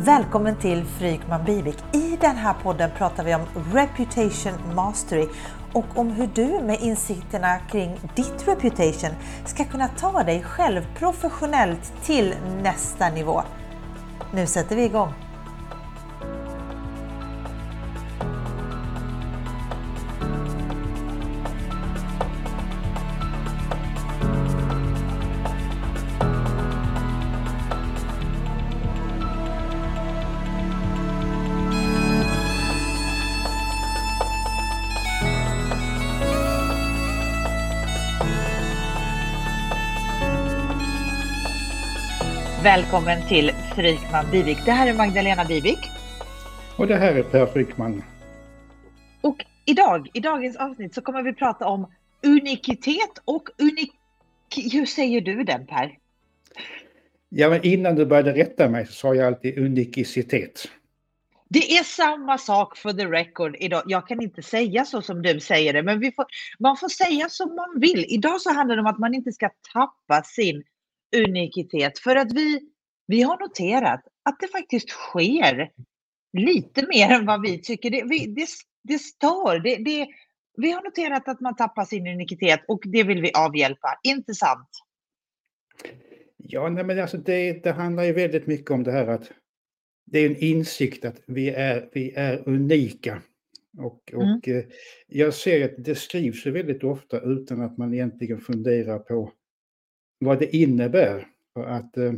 Välkommen till Frykman Bivik. I den här podden pratar vi om Reputation Mastery och om hur du med insikterna kring ditt reputation ska kunna ta dig själv professionellt till nästa nivå. Nu sätter vi igång! Välkommen till Frykman Bivik. Det här är Magdalena Bivik. Och det här är Per Frykman. Och idag, i dagens avsnitt så kommer vi prata om unikitet och unik... Hur säger du den Per? Ja, men innan du började rätta mig så sa jag alltid unikicitet. Det är samma sak för the record idag. Jag kan inte säga så som du säger det, men får, man får säga som man vill. Idag så handlar det om att man inte ska tappa sin unikitet. För att vi, vi har noterat att det faktiskt sker lite mer än vad vi tycker. Det, vi, det, det stör. Det, det, vi har noterat att man tappar sin unikitet och det vill vi avhjälpa. Inte sant? Ja, nej, men alltså det, det handlar ju väldigt mycket om det här att det är en insikt att vi är, vi är unika. Och, mm. och mm. jag ser att det skrivs väldigt ofta utan att man egentligen funderar på vad det innebär. För att, eh,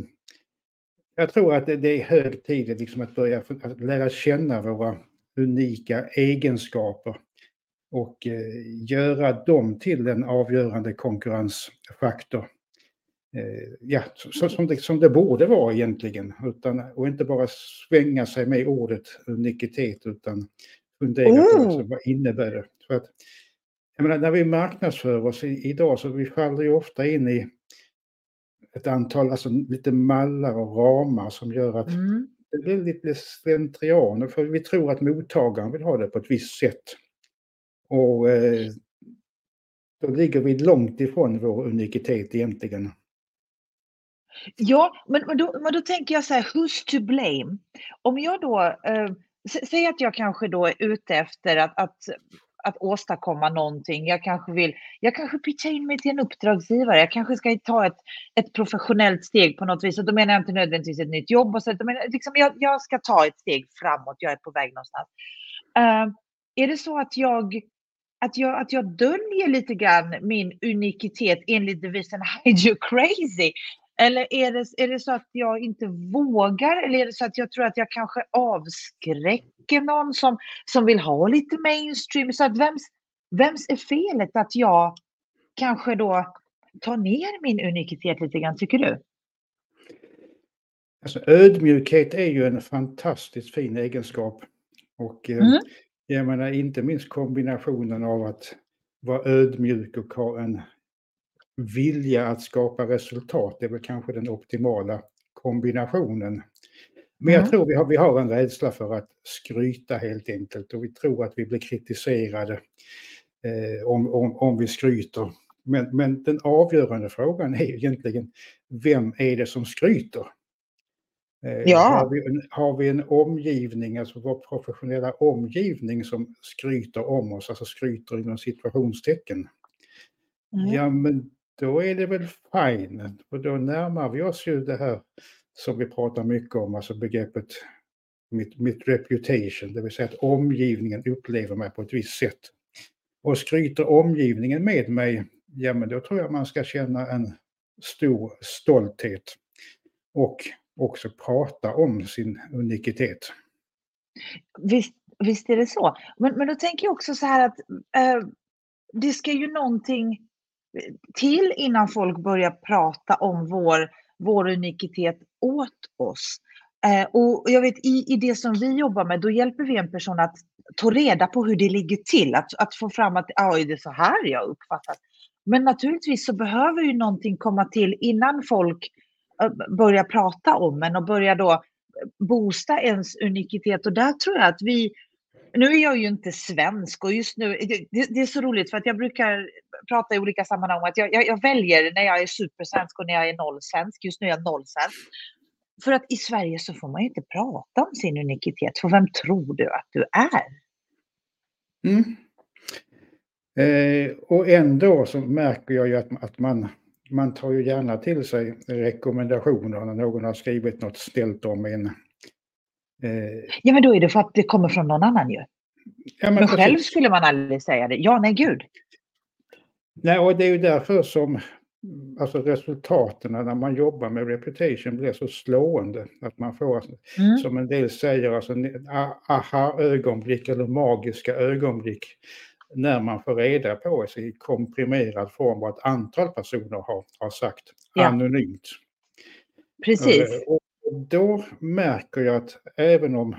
jag tror att det är hög tid liksom att börja att lära känna våra unika egenskaper och eh, göra dem till en avgörande konkurrensfaktor. Eh, ja, som, det, som det borde vara egentligen. Utan, och inte bara svänga sig med ordet unikitet utan fundera oh. på alltså, vad innebär det. För att, jag menar, när vi marknadsför oss idag så vi faller ju ofta in i ett antal, alltså lite mallar och ramar som gör att mm. det blir lite slentrian. För vi tror att mottagaren vill ha det på ett visst sätt. Och eh, då ligger vi långt ifrån vår unikitet egentligen. Ja, men, men, då, men då tänker jag så här, who's to blame? Om jag då, eh, säg att jag kanske då är ute efter att, att att åstadkomma någonting. Jag kanske vill, jag kanske pitchar in mig till en uppdragsgivare. Jag kanske ska ta ett, ett professionellt steg på något vis. Och då menar jag inte nödvändigtvis ett nytt jobb. Och så, men liksom jag, jag ska ta ett steg framåt. Jag är på väg någonstans. Uh, är det så att jag, att, jag, att jag döljer lite grann min unikitet enligt devisen Hide you crazy? Eller är det, är det så att jag inte vågar? Eller är det så att jag tror att jag kanske avskräcker någon som, som vill ha lite mainstream? Så att vems, vems är felet att jag kanske då tar ner min unikitet lite grann, tycker du? Alltså, ödmjukhet är ju en fantastiskt fin egenskap. Och eh, mm. jag menar inte minst kombinationen av att vara ödmjuk och ha en vilja att skapa resultat det är väl kanske den optimala kombinationen. Men jag mm. tror vi har, vi har en rädsla för att skryta helt enkelt och vi tror att vi blir kritiserade eh, om, om, om vi skryter. Men, men den avgörande frågan är egentligen, vem är det som skryter? Eh, ja. Har, vi en, har vi en omgivning, alltså vår professionella omgivning som skryter om oss, alltså skryter inom situationstecken? Mm. Ja, men då är det väl fine. Och då närmar vi oss ju det här som vi pratar mycket om, alltså begreppet mitt, mitt reputation, det vill säga att omgivningen upplever mig på ett visst sätt. Och skryter omgivningen med mig, ja men då tror jag man ska känna en stor stolthet och också prata om sin unikitet. Visst, visst är det så. Men, men då tänker jag också så här att eh, det ska ju någonting till innan folk börjar prata om vår, vår unikitet åt oss. Eh, och jag vet i, i det som vi jobbar med, då hjälper vi en person att ta reda på hur det ligger till, att, att få fram att oj, det är så här jag uppfattar. Men naturligtvis så behöver ju någonting komma till innan folk eh, börjar prata om en och börjar då boosta ens unikitet. Och där tror jag att vi, nu är jag ju inte svensk och just nu, det, det, är så roligt för att jag brukar prata i olika sammanhang om att jag, jag, jag, väljer när jag är supersvensk och när jag är nollsvensk. Just nu är jag nollsvensk. för att i Sverige så får man ju inte prata om sin unikitet, för vem tror du att du är? Mm. Eh, och ändå så märker jag ju att, att man, man tar ju gärna till sig rekommendationer när någon har skrivit något ställt om en. Eh, ja men då är det för att det kommer från någon annan ju. Ja, men, men själv skulle man aldrig säga det. Ja, nej gud. Nej, och det är ju därför som alltså resultaten när man jobbar med reputation blir så slående. Att man får, alltså, mm. som en del säger, alltså, aha-ögonblick eller magiska ögonblick när man får reda på sig i komprimerad form vad ett antal personer har, har sagt ja. anonymt. Precis. Eh, och då märker jag att även om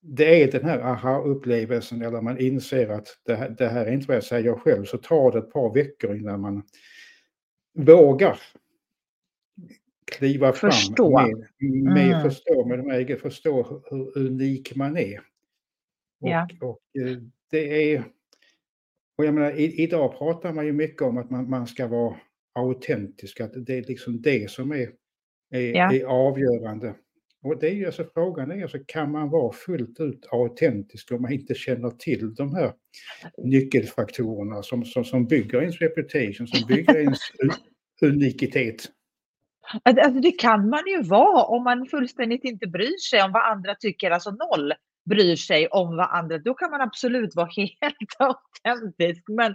det är den här aha-upplevelsen eller man inser att det här, det här är inte vad jag säger själv så tar det ett par veckor innan man vågar kliva fram förstå. med, med mm. förstå, med de här, förstå hur unik man är. Och, ja. och eh, det är, och jag menar, i, idag pratar man ju mycket om att man, man ska vara autentisk, att det är liksom det som är, är, ja. är avgörande. Och det är alltså frågan är alltså, kan man vara fullt ut autentisk om man inte känner till de här nyckelfaktorerna som, som, som bygger ens reputation, som bygger ens unikitet? Alltså det kan man ju vara om man fullständigt inte bryr sig om vad andra tycker, alltså noll bryr sig om vad andra, då kan man absolut vara helt autentisk. Men,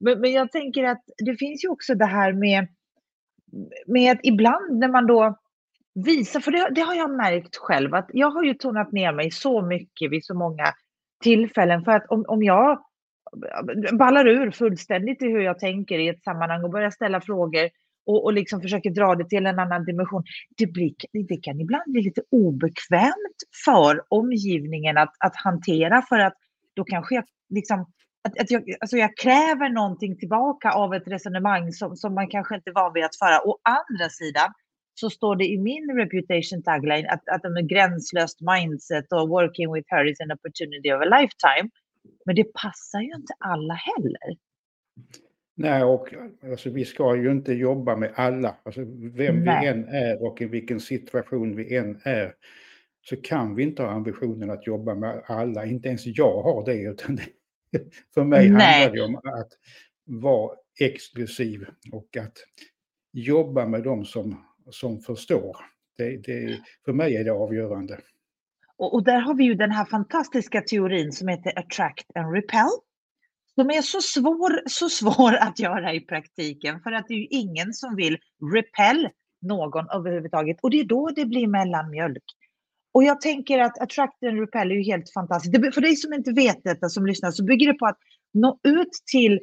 men, men jag tänker att det finns ju också det här med, med att ibland när man då visar, för det, det, har jag märkt själv att jag har ju tonat ner mig så mycket vid så många tillfällen för att om, om jag ballar ur fullständigt i hur jag tänker i ett sammanhang och börjar ställa frågor och, och liksom försöker dra det till en annan dimension. Det, blir, det kan ibland bli lite obekvämt för omgivningen att, att hantera för att då kanske jag liksom att, att jag, alltså jag kräver någonting tillbaka av ett resonemang som, som man kanske inte var vid att föra. Å andra sidan så står det i min reputation tagline att, att de är gränslöst mindset och working with her is an opportunity of a lifetime. Men det passar ju inte alla heller. Nej, och alltså, vi ska ju inte jobba med alla. Alltså, vem Nej. vi än är och i vilken situation vi än är så kan vi inte ha ambitionen att jobba med alla. Inte ens jag har det. Utan för mig Nej. handlar det om att vara exklusiv och att jobba med dem som som förstår. Det, det, för mig är det avgörande. Och, och, där har vi ju den här fantastiska teorin som heter attract and repel. Som är så svår, så svår att göra i praktiken för att det är ju ingen som vill repel någon överhuvudtaget. Och det är då det blir mellanmjölk. Och jag tänker att attract and repel är ju helt fantastiskt. För dig som inte vet detta som lyssnar så bygger det på att nå ut till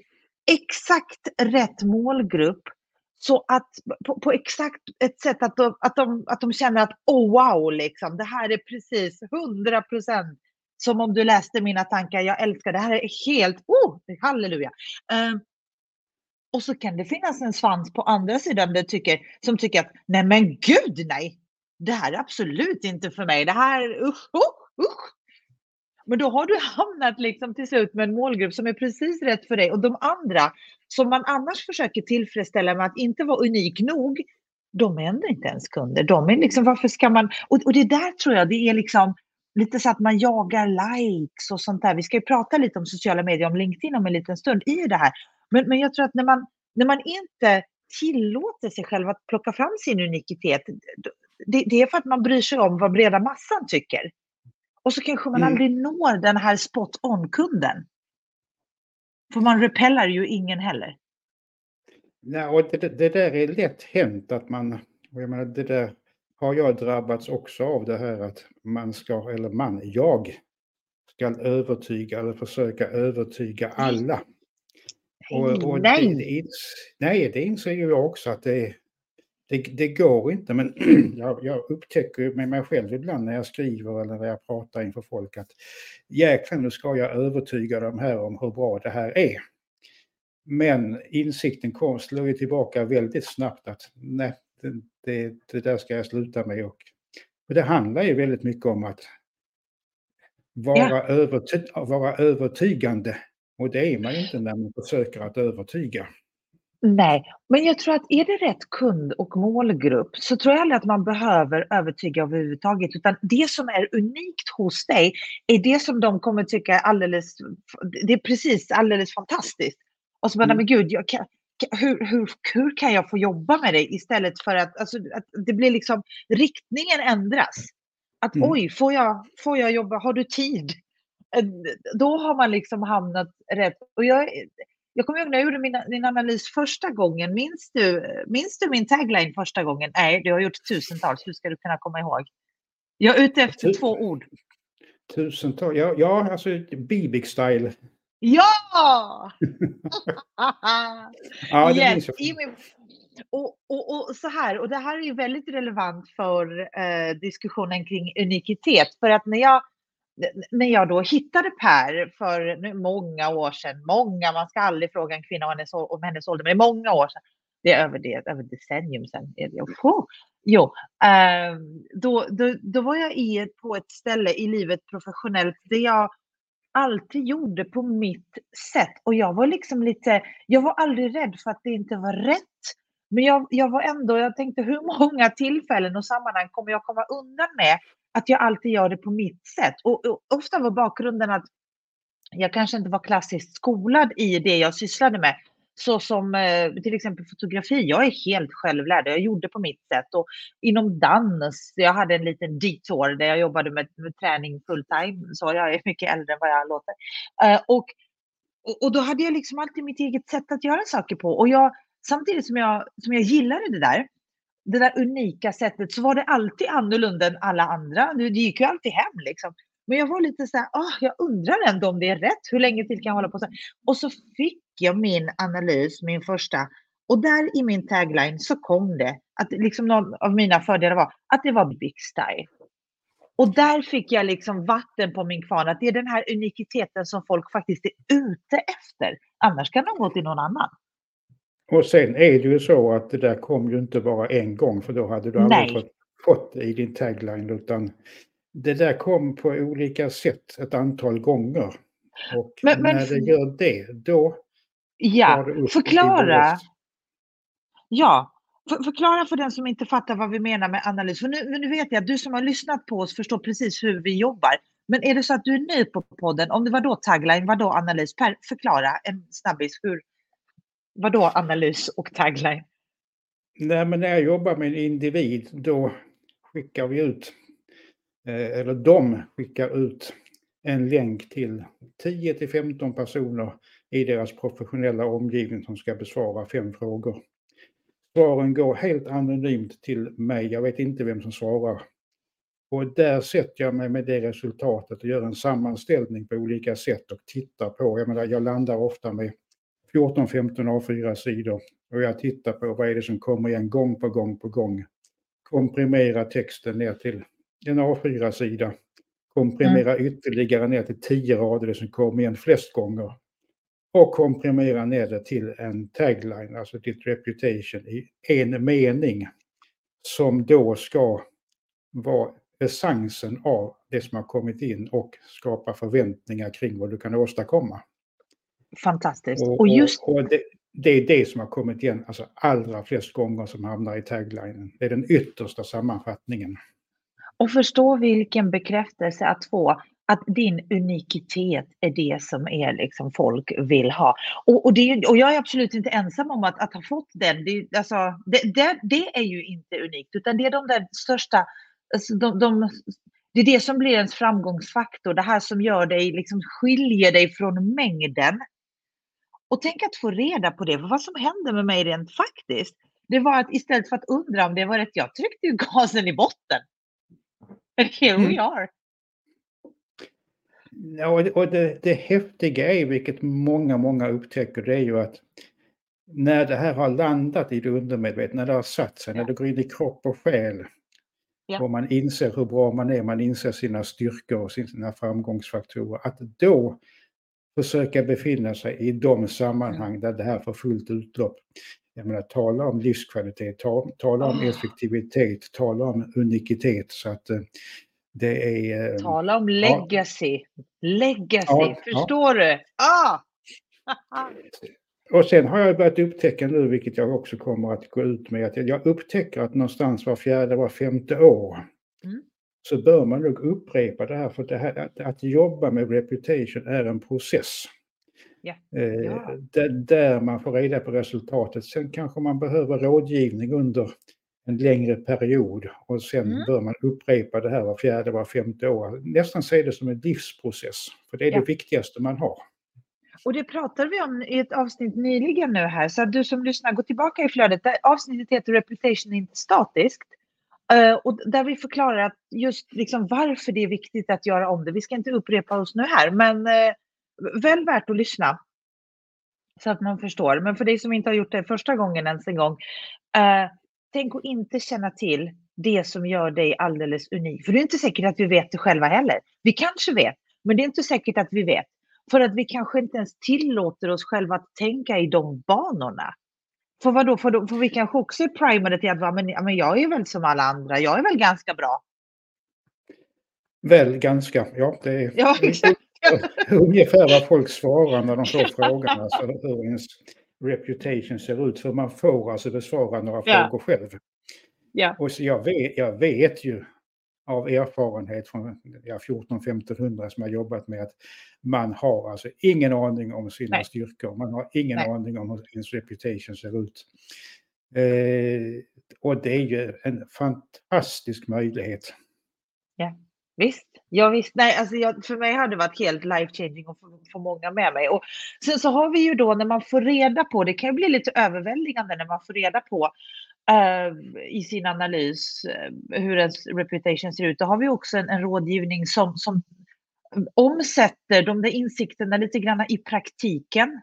exakt rätt målgrupp så att på, på, exakt ett sätt att de, att, de, att de känner att oh wow, liksom, det här är precis 100 procent som om du läste mina tankar. Jag älskar det här är helt, oh, halleluja. Uh, och så kan det finnas en svans på andra sidan där tycker, som tycker att nej men gud nej, det här är absolut inte för mig. Det här, usch, usch, usch. Men då har du hamnat liksom till slut med en målgrupp som är precis rätt för dig och de andra som man annars försöker tillfredsställa med att inte vara unik nog, de är ändå inte ens kunder. De är liksom, varför ska man... Och, och det där tror jag, det är liksom lite så att man jagar likes och sånt där. Vi ska ju prata lite om sociala medier, om LinkedIn om en liten stund i det här. Men, men jag tror att när man, när man inte tillåter sig själv att plocka fram sin unikitet, det, det är för att man bryr sig om vad breda massan tycker. Och så kanske man mm. aldrig når den här spot on-kunden. För man repellar ju ingen heller. Nej, och det, det där är lätt hänt att man, jag menar det där har jag drabbats också av det här att man ska, eller man, jag ska övertyga eller försöka övertyga alla. Och, och nej. Det, nej, det inser ju jag också att det, det, det går inte, men jag, jag upptäcker med mig själv ibland när jag skriver eller när jag pratar inför folk att jäklar nu ska jag övertyga dem här om hur bra det här är. Men insikten kom, slår ju tillbaka väldigt snabbt att nej, det, det, det där ska jag sluta med. Och, och det handlar ju väldigt mycket om att vara, ja. överty vara övertygande. Och det är man inte när man försöker att övertyga. Nej, men jag tror att är det rätt kund och målgrupp så tror jag aldrig att man behöver övertyga överhuvudtaget, utan det som är unikt hos dig är det som de kommer tycka är alldeles, det är precis alldeles fantastiskt. Och så bara, mm. men gud, jag kan, hur, hur, hur kan jag få jobba med det istället för att, alltså, att det blir liksom, riktningen ändras. Att mm. oj, får jag, får jag jobba, har du tid? Eh, då har man liksom hamnat rätt. Och jag, jag kommer ihåg när jag gjorde min, min analys första gången. Minns du, minns du min tagline första gången? Nej, du har gjort tusentals. Hur ska du kunna komma ihåg? Jag är ute efter Tusen, två ord. Tusentals? Ja, ja alltså Bibic-style. Ja! ja, det yes. minns Och, och, och, så här, och det här är ju väldigt relevant för eh, diskussionen kring unikitet. För att när jag när jag då hittade Per för många år sedan, många, man ska aldrig fråga en kvinna om hennes, om hennes ålder, men det är många år sedan. Det är över, det, över decennium sedan. Oh, jo, eh, då, då, då var jag i, på ett ställe i livet professionellt där jag alltid gjorde på mitt sätt. Och jag var liksom lite, jag var aldrig rädd för att det inte var rätt. Men jag, jag var ändå, jag tänkte hur många tillfällen och sammanhang kommer jag komma undan med att jag alltid gör det på mitt sätt. Och, och, ofta var bakgrunden att jag kanske inte var klassiskt skolad i det jag sysslade med. Så som eh, till exempel fotografi, jag är helt självlärd, jag gjorde på mitt sätt. Och inom dans, jag hade en liten detour där jag jobbade med, med träning fulltime, så jag är mycket äldre än vad jag låter. Eh, och, och då hade jag liksom alltid mitt eget sätt att göra saker på. Och jag, samtidigt som jag, som jag gillade det där, det där unika sättet så var det alltid annorlunda än alla andra. Det gick ju alltid hem liksom. Men jag var lite så här, oh, jag undrar ändå om det är rätt. Hur länge till kan jag hålla på så här? Och så fick jag min analys, min första. Och där i min tagline så kom det att liksom någon av mina fördelar var att det var big style. Och där fick jag liksom vatten på min kvarn, att det är den här unikiteten som folk faktiskt är ute efter. Annars kan de gå till någon annan. Och sen är det ju så att det där kom ju inte bara en gång för då hade du aldrig fått, fått det i din tagline utan det där kom på olika sätt ett antal gånger. Och men, men, när det gör det, då... Ja, förklara. Ja, för, förklara för den som inte fattar vad vi menar med analys. För nu, nu vet jag att du som har lyssnat på oss förstår precis hur vi jobbar. Men är det så att du är ny på podden, om det var då tagline, vad då analys? Per, förklara en snabbis hur, Vadå analys och tagline? Nej, men när jag jobbar med en individ då skickar vi ut, eh, eller de skickar ut en länk till 10 till 15 personer i deras professionella omgivning som ska besvara fem frågor. Svaren går helt anonymt till mig, jag vet inte vem som svarar. Och där sätter jag mig med det resultatet och gör en sammanställning på olika sätt och tittar på, jag menar jag landar ofta med 14-15 A4-sidor och jag tittar på vad är det som kommer igen gång på gång på gång. Komprimera texten ner till en A4-sida. Komprimera mm. ytterligare ner till 10 rader, det som kommer igen flest gånger. Och komprimera ner det till en tagline, alltså ditt reputation i en mening. Som då ska vara essensen av det som har kommit in och skapa förväntningar kring vad du kan åstadkomma fantastiskt. Och, och just... Och det, det, är det som har kommit igen alltså allra flest gånger som hamnar i taglinen. Det är den yttersta sammanfattningen. Och förstå vilken bekräftelse att få att din unikitet är det som är liksom folk vill ha. Och, och, det, och jag är absolut inte ensam om att, att ha fått den. Det, alltså, det, det, det, är ju inte unikt, utan det är de där största, alltså de, de, det är det som blir ens framgångsfaktor, det här som gör dig, liksom skiljer dig från mängden. Och tänk att få reda på det, för vad som hände med mig rent faktiskt, det var att istället för att undra om det var rätt, jag tryckte ju gasen i botten. Here we mm. are. Ja, och det, det häftiga är, vilket många, många upptäcker, det är ju att när det här har landat i det undermedvetna, när det har satt sig, ja. när det går in i kropp och själ, ja. och man inser hur bra man är, man inser sina styrkor och sina framgångsfaktorer, att då försöka befinna sig i de sammanhang där det här får fullt utlopp. Jag menar, tala om livskvalitet, ta, tala om oh. effektivitet, tala om unikitet. Så att eh, det är... Eh, tala om legacy. Ja. Legacy, ja, förstår ja. du? Ah! och sen har jag börjat upptäcka nu, vilket jag också kommer att gå ut med, att jag upptäcker att någonstans var fjärde, var femte år mm. Så bör man nog upprepa det här, för det här, att, att jobba med reputation är en process. Ja. Eh, ja. Där, där, man får reda på resultatet. Sen kanske man behöver rådgivning under en längre period och sen mm. bör man upprepa det här var fjärde, var femte år. Nästan se det som en livsprocess, för det är ja. det viktigaste man har. Och det pratade vi om i ett avsnitt nyligen nu här, så att du som lyssnar, gå tillbaka i flödet. Det avsnittet heter Reputation inte statiskt. Eh, och där vi förklarar att just liksom varför det är viktigt att göra om det. Vi ska inte upprepa oss nu här, men eh, väl värt att lyssna. Så att man förstår. Men för dig som inte har gjort det första gången ens en gång. Eh, tänk att inte känna till det som gör dig alldeles unik. För det är inte säkert att vi vet det själva heller. Vi kanske vet, men det är inte säkert att vi vet. För att vi kanske inte ens tillåter oss själva att tänka i de banorna. För vadå, för, då, för vi kanske också är primade till att men, men jag är väl som alla andra, jag är väl ganska bra. Väl ganska, ja det är ja, ungefär vad folk svarar när de får frågan, alltså hur ens reputation ser ut. För man får alltså besvara några ja. frågor själv. Ja. Och så jag, vet, jag vet ju av erfarenhet från ja, 14-1500 som har jobbat med att man har alltså ingen aning om sina Nej. styrkor. Man har ingen Nej. aning om hur ens reputation ser ut. Eh, och det är ju en fantastisk möjlighet. Ja, visst. Ja, visst. Nej, alltså jag, för mig har det varit helt life changing och för, för många med mig. Och sen så har vi ju då när man får reda på, det kan ju bli lite överväldigande när man får reda på uh, i sin analys uh, hur ens reputation ser ut. Då har vi också en, en rådgivning som, som omsätter de där insikterna lite grann i praktiken.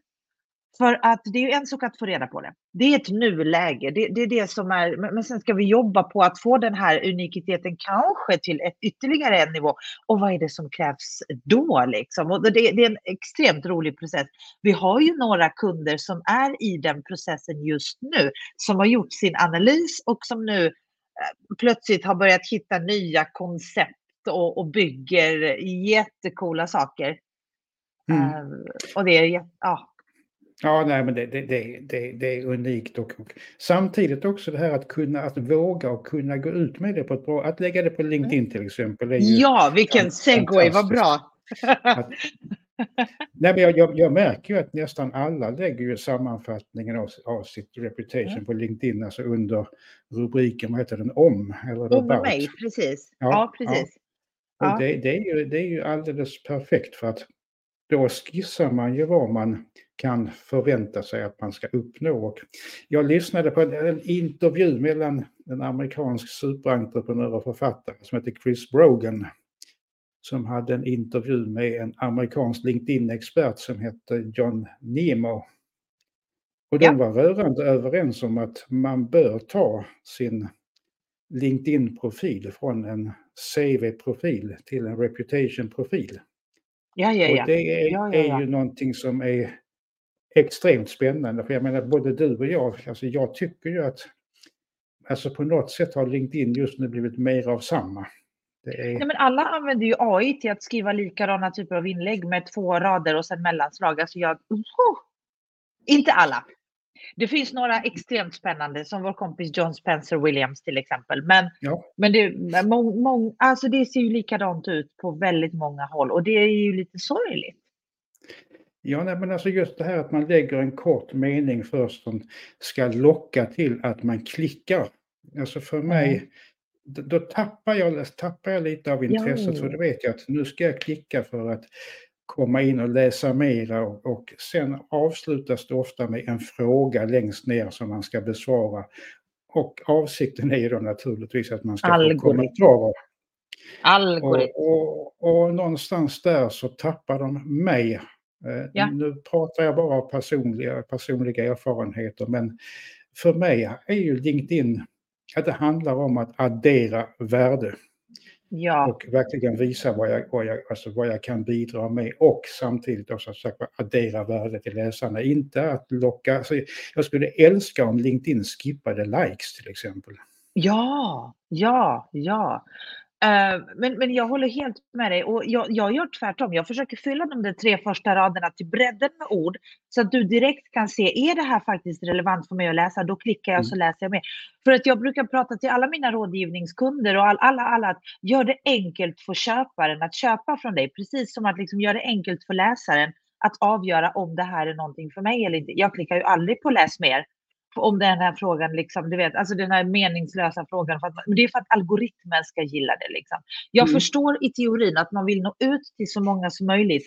För att det är en sak att få reda på det. Det är ett nuläge. Det, det är det som är, men sen ska vi jobba på att få den här unikiteten kanske till ett ytterligare en nivå. Och vad är det som krävs då liksom? Och det, det är en extremt rolig process. Vi har ju några kunder som är i den processen just nu, som har gjort sin analys och som nu eh, plötsligt har börjat hitta nya koncept och, och bygger jättekola saker. Mm. Uh, och det är, ja. Ja, nej, men det, det, det, det, är unikt och, samtidigt också det här att kunna, att våga och kunna gå ut med det på ett bra, att lägga det på mm. LinkedIn till exempel. ja, vilken segway, vad bra! att, nej, men jag, jag, jag, märker ju att nästan alla lägger ju sammanfattningen av, av sitt reputation mm. på LinkedIn, alltså under rubriken, vad heter den, om? Eller om mig, precis. Ja, ja precis. Ja. Det, det, är ju, det är ju alldeles perfekt för att då skissar man ju vad man kan förvänta sig att man ska uppnå. Och jag lyssnade på en intervju mellan en amerikansk superentreprenör och författare som heter Chris Brogan som hade en intervju med en amerikansk LinkedIn-expert som hette John Nemo. Och de ja. var rörande överens om att man bör ta sin LinkedIn-profil från en CV-profil till en reputation-profil. Ja, ja, ja. Och det är, ja, ja, är ju någonting som är extremt spännande. För jag menar både du och jag, alltså jag tycker ju att alltså på något sätt har LinkedIn just nu blivit mer av samma. Är... Nej, men alla använder ju AI till att skriva likadana typer av inlägg med två rader och sen mellanslag. Alltså jag... Oh! Inte alla. Det finns några extremt spännande som vår kompis John Spencer Williams till exempel. Men, ja. men det, må, må, alltså det ser ju likadant ut på väldigt många håll och det är ju lite sorgligt. Ja, nej, men alltså just det här att man lägger en kort mening först som ska locka till att man klickar. Alltså för mig, mm. då, då, tappar, jag, tappar jag lite av intresset ja. för då vet jag att nu ska jag klicka för att komma in och läsa mera och, och sen avslutas det ofta med en fråga längst ner som man ska besvara. Och avsikten är ju då naturligtvis att man ska Algoritm. få kommentarer. Algoritm. Och, och, och, någonstans där så tappar de mig. Eh, ja. Nu pratar jag bara av personliga, personliga erfarenheter men för mig är ju LinkedIn att det handlar om att addera värde. Ja. Och verkligen visa vad jag, vad, jag, alltså vad jag kan bidra med och samtidigt också sagt, addera värde till läsarna. Inte att locka, alltså jag skulle älska om LinkedIn skippade likes till exempel. Ja, ja, ja. Uh, men, men jag håller helt med dig och jag, jag gör tvärtom. Jag försöker fylla de där tre första raderna till bredden med ord så att du direkt kan se, är det här faktiskt relevant för mig att läsa? Då klickar jag och så mm. läser jag mer. För att jag brukar prata till alla mina rådgivningskunder och all, alla, alla att gör det enkelt för köparen att köpa från dig, precis som att liksom gör det enkelt för läsaren att avgöra om det här är någonting för mig eller inte. Jag klickar ju aldrig på läs mer om den här frågan, liksom, du vet, alltså den här meningslösa frågan. För att, det är för att algoritmen ska gilla det. Liksom. Jag mm. förstår i teorin att man vill nå ut till så många som möjligt.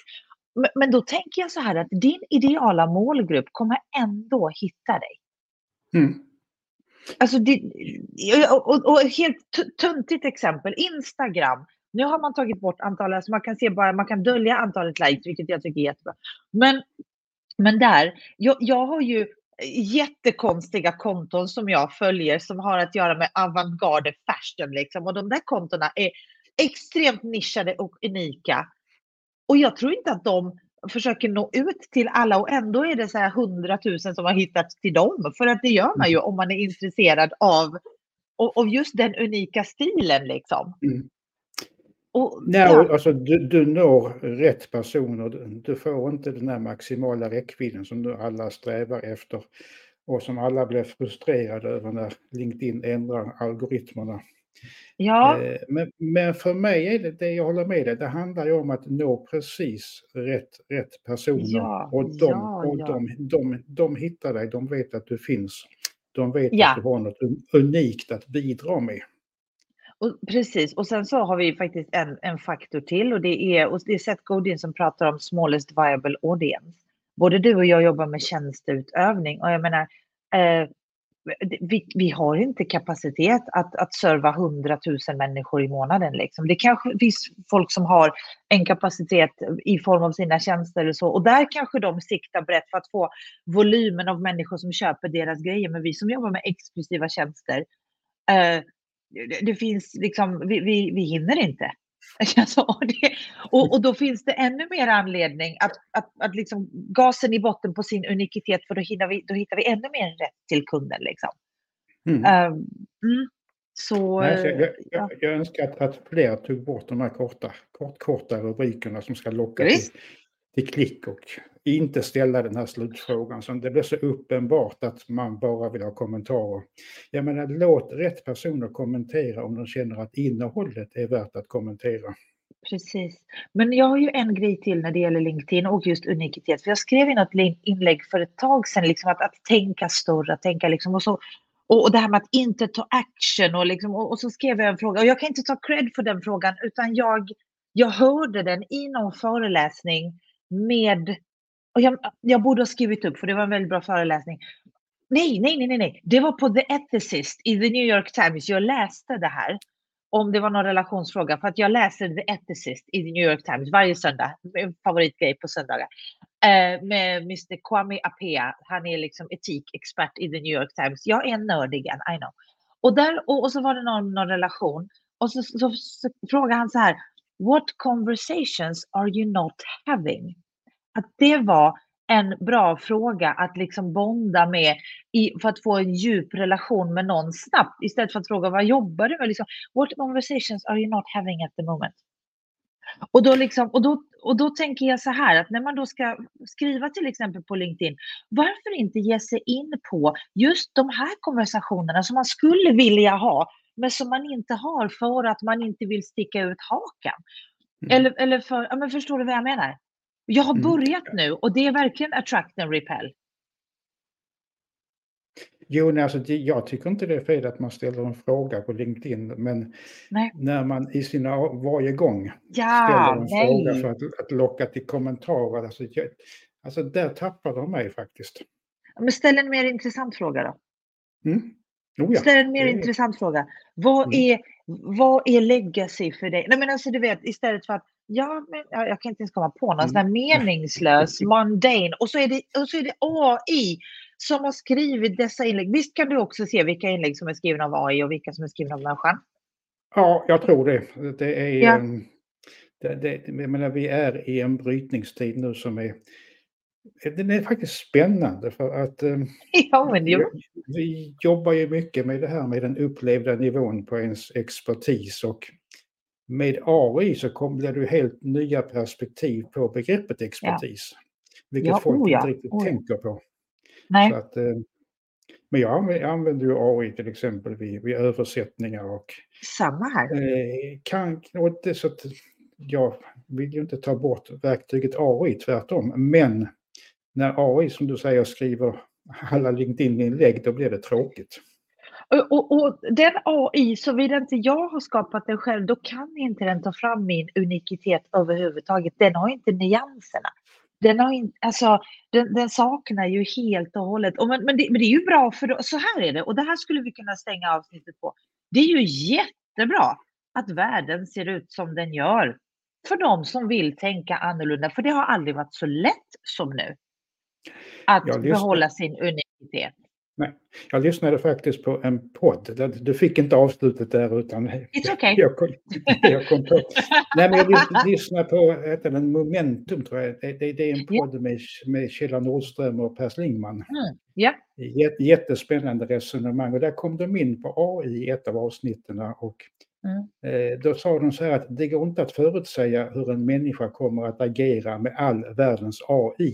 Men, men då tänker jag så här att din ideala målgrupp kommer ändå hitta dig. Mm. Alltså, det, och, och, och helt tuntigt exempel, Instagram. Nu har man tagit bort antalet, alltså man kan se bara, man kan dölja antalet likes, vilket jag tycker är jättebra. Men, men där, jag, jag har ju jättekonstiga konton som jag följer som har att göra med avantgarde fashion liksom. Och de där kontona är extremt nischade och unika. Och jag tror inte att de försöker nå ut till alla och ändå är det så här hundratusen som har hittat till dem. För att det gör man ju om man är intresserad av, av just den unika stilen liksom. Mm. Och, Nej, ja. alltså, du, du når rätt personer. Du får inte den här maximala räckvidden som nu alla strävar efter och som alla blir frustrerade över när LinkedIn ändrar algoritmerna. Ja. Eh, men, men för mig är det, det jag håller med dig, det handlar ju om att nå precis rätt, rätt personer. Ja, och de, ja, och de, de, de hittar dig, de vet att du finns. De vet att du har något unikt att bidra med. Och, precis, och sen så har vi faktiskt en, en faktor till och det är, och det är Seth Godin som pratar om smallest viable audience. Både du och jag jobbar med tjänsteutövning och jag menar, eh, vi, vi, har inte kapacitet att, att serva hundratusen människor i månaden. Liksom. Det kanske finns folk som har en kapacitet i form av sina tjänster eller så. Och där kanske de siktar brett för att få volymen av människor som köper deras grejer. Men vi som jobbar med exklusiva tjänster, eh, det, det finns liksom, vi, vi, vi hinner inte. Alltså, och, det, och, och, då finns det ännu mer anledning att, att, att liksom gasen i botten på sin unikitet, för då, hinner vi, då hittar vi ännu mer rätt till kunden. Liksom. Mm. Um, mm. Så, Nej, så jag, jag, ja. jag, önskar att, att fler tog bort de här korta, kort, korta rubrikerna som ska locka till, till klick och inte ställa den här slutfrågan. Så det blir så uppenbart att man bara vill ha kommentarer. Jag menar, låt rätt personer kommentera om de känner att innehållet är värt att kommentera. Precis. Men jag har ju en grej till när det gäller LinkedIn och just unikitet. För jag skrev i något inlägg för ett tag sedan, liksom att, att tänka större, att tänka liksom, och, så, och, och det här med att inte ta action och, liksom, och, och, så skrev jag en fråga. Och jag kan inte ta cred för den frågan, utan jag, jag hörde den i någon föreläsning med och jag, jag borde ha skrivit upp, för det var en väldigt bra föreläsning. Nej, nej, nej, nej, nej. det var på The Ethicist i The New York Times. Jag läste det här om det var någon relationsfråga, för att jag läser The Ethicist i The New York Times varje söndag. Min favoritgrej på söndagar. Eh, med Mr Kwame Apea. Han är liksom etikexpert i The New York Times. Jag är nördig, I know. Och, där, och, och, så var det någon, någon relation och så, så, så, så frågade han så här. What conversations are you not having? Att det var en bra fråga att liksom bonda med i, för att få en djup relation med någon snabbt istället för att fråga vad jobbar du med? Liksom, What conversations are you not having at the moment? Och då, liksom, och, då, och då tänker jag så här att när man då ska skriva till exempel på LinkedIn, varför inte ge sig in på just de här konversationerna som man skulle vilja ha, men som man inte har för att man inte vill sticka ut hakan. Mm. Eller, eller för, ja, men förstår du vad jag menar? Jag har mm. börjat nu och det är verkligen attract and repel. Jo, nej, alltså, jag tycker inte det är fel att man ställer en fråga på LinkedIn, men nej. när man i sina, varje gång ja, ställer en nej. fråga för att, att locka till kommentarer, alltså, jag, alltså där tappar de mig faktiskt. Men ställ en mer intressant fråga då. Mm. Oh ja. Ställ en mer intressant fråga. Vad, mm. är, vad är legacy för dig? Nej, men alltså, du vet, istället för att Ja, men jag kan inte ens komma på någon mm. sån här meningslös, mundane. Och så, är det, och så är det AI som har skrivit dessa inlägg. Visst kan du också se vilka inlägg som är skrivna av AI och vilka som är skrivna av människan? Ja, jag tror det. Det är... Ja. Det, det, jag menar, vi är i en brytningstid nu som är den är faktiskt spännande för att eh, ja, men jo. vi jobbar ju mycket med det här med den upplevda nivån på ens expertis och med AI så kommer det helt nya perspektiv på begreppet expertis. Ja. Vilket ja, folk oh ja, inte riktigt oh ja. tänker på. Nej. Att, eh, men jag använder ju AI till exempel vid, vid översättningar och... Samma här. Eh, kan, och det, så att jag vill ju inte ta bort verktyget AI, tvärtom. Men när AI, som du säger, skriver alla LinkedIn-inlägg, då blir det tråkigt. Och, och, den AI, såvida inte jag har skapat den själv, då kan inte den ta fram min unikitet överhuvudtaget. Den har inte nyanserna. Den, har inte, alltså, den, den saknar ju helt och hållet. Och men, men, det, men det är ju bra, för så här är det, och det här skulle vi kunna stänga avsnittet på. Det är ju jättebra att världen ser ut som den gör för de som vill tänka annorlunda, för det har aldrig varit så lätt som nu. Att behålla sin unikitet. Nej, jag lyssnade faktiskt på en podd. Du fick inte avslutet där utan It's okay. jag, kom, jag kom på. Nej, men jag lyssnade på den Momentum tror jag. Det, det, det är en podd med, med Kjell Nordström och Per Slingman. Mm. Yeah. Jättespännande resonemang och där kom de in på AI i ett av avsnitten och mm. eh, då sa de så här att det går inte att förutsäga hur en människa kommer att agera med all världens AI.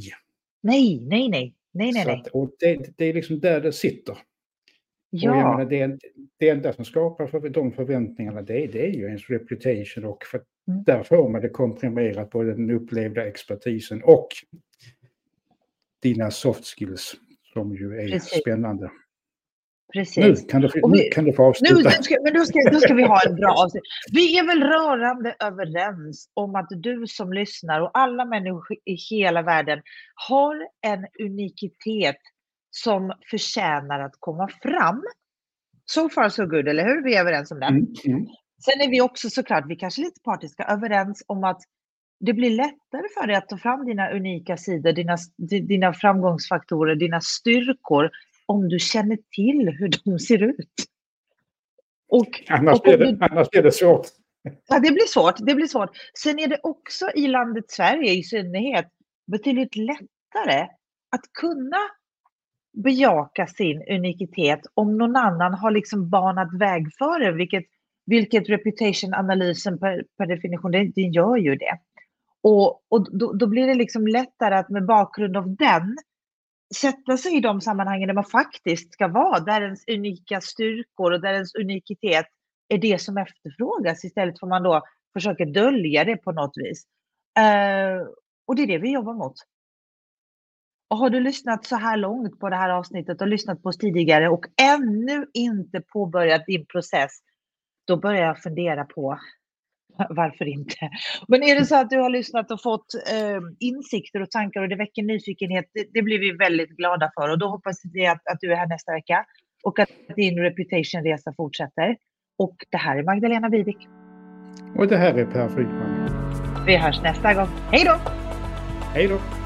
Nej, nej, nej. Nej, nej, nej. Att, och det, det, är liksom där det sitter. Ja. Och jag menar, det, det enda som skapar för de förväntningarna det, det är ju ens reputation och för mm. där får man det komprimerat på den upplevda expertisen och dina soft skills som ju är Precis. spännande. Precis. Nu kan du, vi, nu kan du få avsluta. Nu, ska, men då, ska, då ska vi ha en bra avslut. Vi är väl rörande överens om att du som lyssnar och alla människor i hela världen har en unikitet som förtjänar att komma fram. So far so good, eller hur? Vi är överens om det. Mm, mm. Sen är vi också såklart, vi kanske är lite partiska, överens om att det blir lättare för dig att ta fram dina unika sidor, dina, dina framgångsfaktorer, dina styrkor om du känner till hur de ser ut. Och, annars, och blir det, du, annars blir det svårt. Ja, det blir svårt. Det blir svårt. Sen är det också i landet Sverige i synnerhet betydligt lättare att kunna bejaka sin unikitet om någon annan har liksom banat väg för det, vilket, vilket reputation-analysen per, per definition, det, det, gör ju det. Och, och då, då, blir det liksom lättare att med bakgrund av den sätta sig i de sammanhangen där man faktiskt ska vara, där ens unika styrkor och där ens unikitet är det som efterfrågas istället för att man då försöker dölja det på något vis. Uh, och det är det vi jobbar mot. Och har du lyssnat så här långt på det här avsnittet och lyssnat på oss tidigare och ännu inte påbörjat din process, då börjar jag fundera på varför inte? Men är det så att du har lyssnat och fått eh, insikter och tankar och det väcker nyfikenhet, det, det, blir vi väldigt glada för och då hoppas vi att, att du är här nästa vecka och att din reputation-resa fortsätter. Och det här är Magdalena Widik. Och det här är Per Frykman. Vi hörs nästa gång. Hej då! Hej då!